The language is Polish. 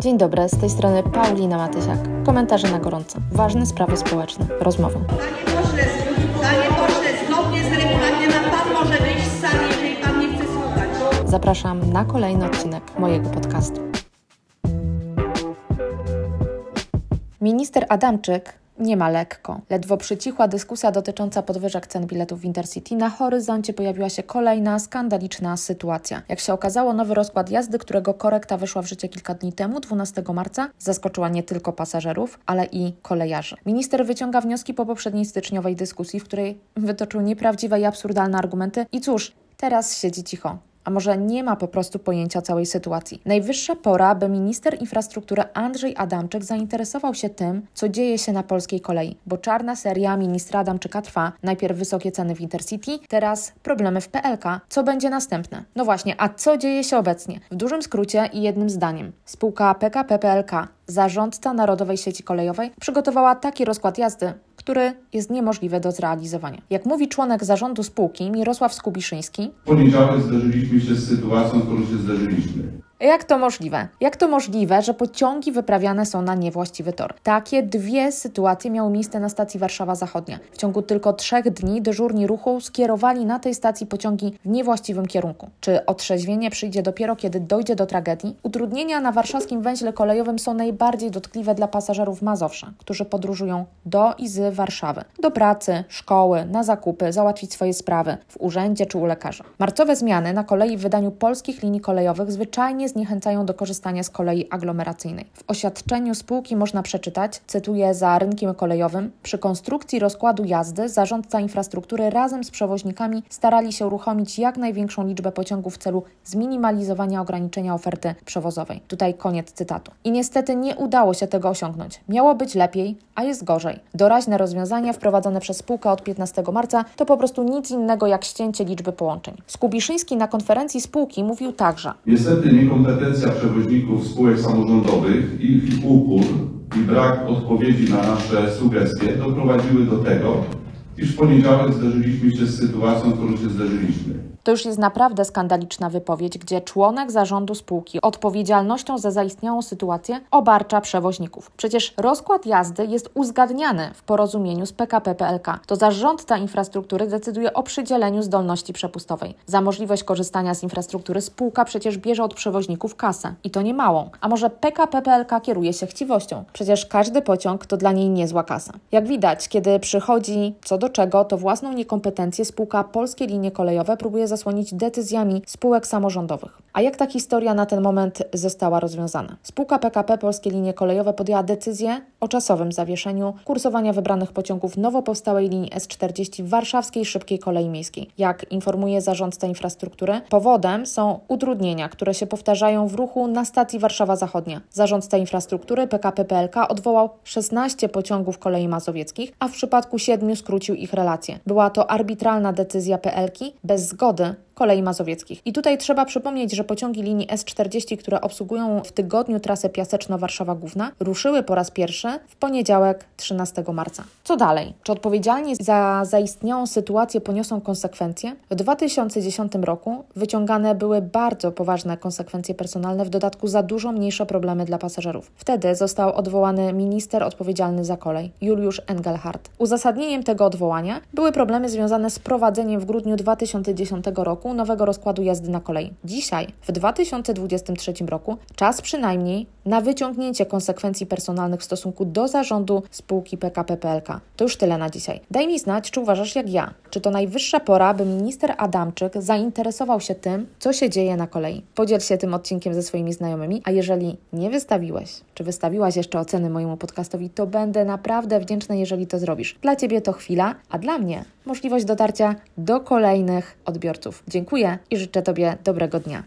Dzień dobry, z tej strony Paulina Matysiak. Komentarze na gorąco. Ważne sprawy społeczne. Rozmowa. Panie pośle, panie pośle, zgodnie z regulaminem pan może wyjść z sali, jeżeli pan nie chce słuchać. Zapraszam na kolejny odcinek mojego podcastu. Minister Adamczyk nie ma lekko. Ledwo przycichła dyskusja dotycząca podwyżek cen biletów w Intercity, na horyzoncie pojawiła się kolejna skandaliczna sytuacja. Jak się okazało, nowy rozkład jazdy, którego korekta wyszła w życie kilka dni temu, 12 marca, zaskoczyła nie tylko pasażerów, ale i kolejarzy. Minister wyciąga wnioski po poprzedniej styczniowej dyskusji, w której wytoczył nieprawdziwe i absurdalne argumenty i cóż, teraz siedzi cicho. A może nie ma po prostu pojęcia całej sytuacji. Najwyższa pora, by minister infrastruktury Andrzej Adamczyk zainteresował się tym, co dzieje się na polskiej kolei, bo czarna seria ministra Adamczyka trwa. Najpierw wysokie ceny w Intercity, teraz problemy w PLK. Co będzie następne? No właśnie, a co dzieje się obecnie? W dużym skrócie i jednym zdaniem. Spółka PKP PLK, zarządca Narodowej Sieci Kolejowej, przygotowała taki rozkład jazdy, który jest niemożliwy do zrealizowania. Jak mówi członek zarządu spółki Mirosław Skubiszyński, poniedziałek zderzyliśmy się z sytuacją, z którą się zderzyliśmy. Jak to możliwe? Jak to możliwe, że pociągi wyprawiane są na niewłaściwy tor? Takie dwie sytuacje miały miejsce na stacji Warszawa Zachodnia. W ciągu tylko trzech dni dyżurni ruchu skierowali na tej stacji pociągi w niewłaściwym kierunku. Czy otrzeźwienie przyjdzie dopiero, kiedy dojdzie do tragedii? Utrudnienia na warszawskim węźle kolejowym są najbardziej dotkliwe dla pasażerów Mazowsza, którzy podróżują do i z Warszawy. Do pracy, szkoły, na zakupy, załatwić swoje sprawy w urzędzie czy u lekarza. Marcowe zmiany na kolei w wydaniu polskich linii kolejowych zwyczajnie zniechęcają do korzystania z kolei aglomeracyjnej. W oświadczeniu spółki można przeczytać, cytuję za rynkiem kolejowym, przy konstrukcji rozkładu jazdy zarządca infrastruktury razem z przewoźnikami starali się uruchomić jak największą liczbę pociągów w celu zminimalizowania ograniczenia oferty przewozowej. Tutaj koniec cytatu. I niestety nie udało się tego osiągnąć. Miało być lepiej, a jest gorzej. Doraźne rozwiązania wprowadzone przez spółkę od 15 marca to po prostu nic innego jak ścięcie liczby połączeń. Skubiszyński na konferencji spółki mówił także, Niestety niekompetencja przewoźników spółek samorządowych, ich upór i brak odpowiedzi na nasze sugestie doprowadziły do tego, iż w poniedziałek zderzyliśmy się z sytuacją, którą się zderzyliśmy. To już jest naprawdę skandaliczna wypowiedź, gdzie członek zarządu spółki odpowiedzialnością za zaistniałą sytuację obarcza przewoźników. Przecież rozkład jazdy jest uzgadniany w porozumieniu z PKP PLK. To zarządca infrastruktury decyduje o przydzieleniu zdolności przepustowej. Za możliwość korzystania z infrastruktury spółka przecież bierze od przewoźników kasę. I to nie małą. A może PKP PLK kieruje się chciwością? Przecież każdy pociąg to dla niej niezła kasa. Jak widać, kiedy przychodzi co do czego, to własną niekompetencję spółka Polskie Linie Kolejowe próbuje zasłonić decyzjami spółek samorządowych. A jak ta historia na ten moment została rozwiązana? Spółka PKP Polskie Linie Kolejowe podjęła decyzję o czasowym zawieszeniu kursowania wybranych pociągów nowo powstałej linii S40 warszawskiej szybkiej kolei miejskiej. Jak informuje zarządca infrastruktury, powodem są utrudnienia, które się powtarzają w ruchu na stacji Warszawa Zachodnia. Zarządca infrastruktury PKP PLK odwołał 16 pociągów kolei mazowieckich, a w przypadku 7 skrócił ich relacje. Była to arbitralna decyzja PLK bez zgody kolei mazowieckich. I tutaj trzeba przypomnieć, że pociągi linii S40, które obsługują w tygodniu trasę Piaseczno-Warszawa Główna, ruszyły po raz pierwszy w poniedziałek 13 marca. Co dalej? Czy odpowiedzialni za zaistniałą sytuację poniosą konsekwencje? W 2010 roku wyciągane były bardzo poważne konsekwencje personalne, w dodatku za dużo mniejsze problemy dla pasażerów. Wtedy został odwołany minister odpowiedzialny za kolej, Juliusz Engelhardt. Uzasadnieniem tego odwołania były problemy związane z prowadzeniem w grudniu 2010 roku nowego rozkładu jazdy na kolei. Dzisiaj, w 2023 roku, czas przynajmniej na wyciągnięcie konsekwencji personalnych w stosunku do zarządu spółki PKP PLK. To już tyle na dzisiaj. Daj mi znać, czy uważasz jak ja. Czy to najwyższa pora, by minister Adamczyk zainteresował się tym, co się dzieje na kolei? Podziel się tym odcinkiem ze swoimi znajomymi, a jeżeli nie wystawiłeś, czy wystawiłaś jeszcze oceny mojemu podcastowi, to będę naprawdę wdzięczna, jeżeli to zrobisz. Dla Ciebie to chwila, a dla mnie możliwość dotarcia do kolejnych odbiorców. Dziękuję i życzę Tobie dobrego dnia.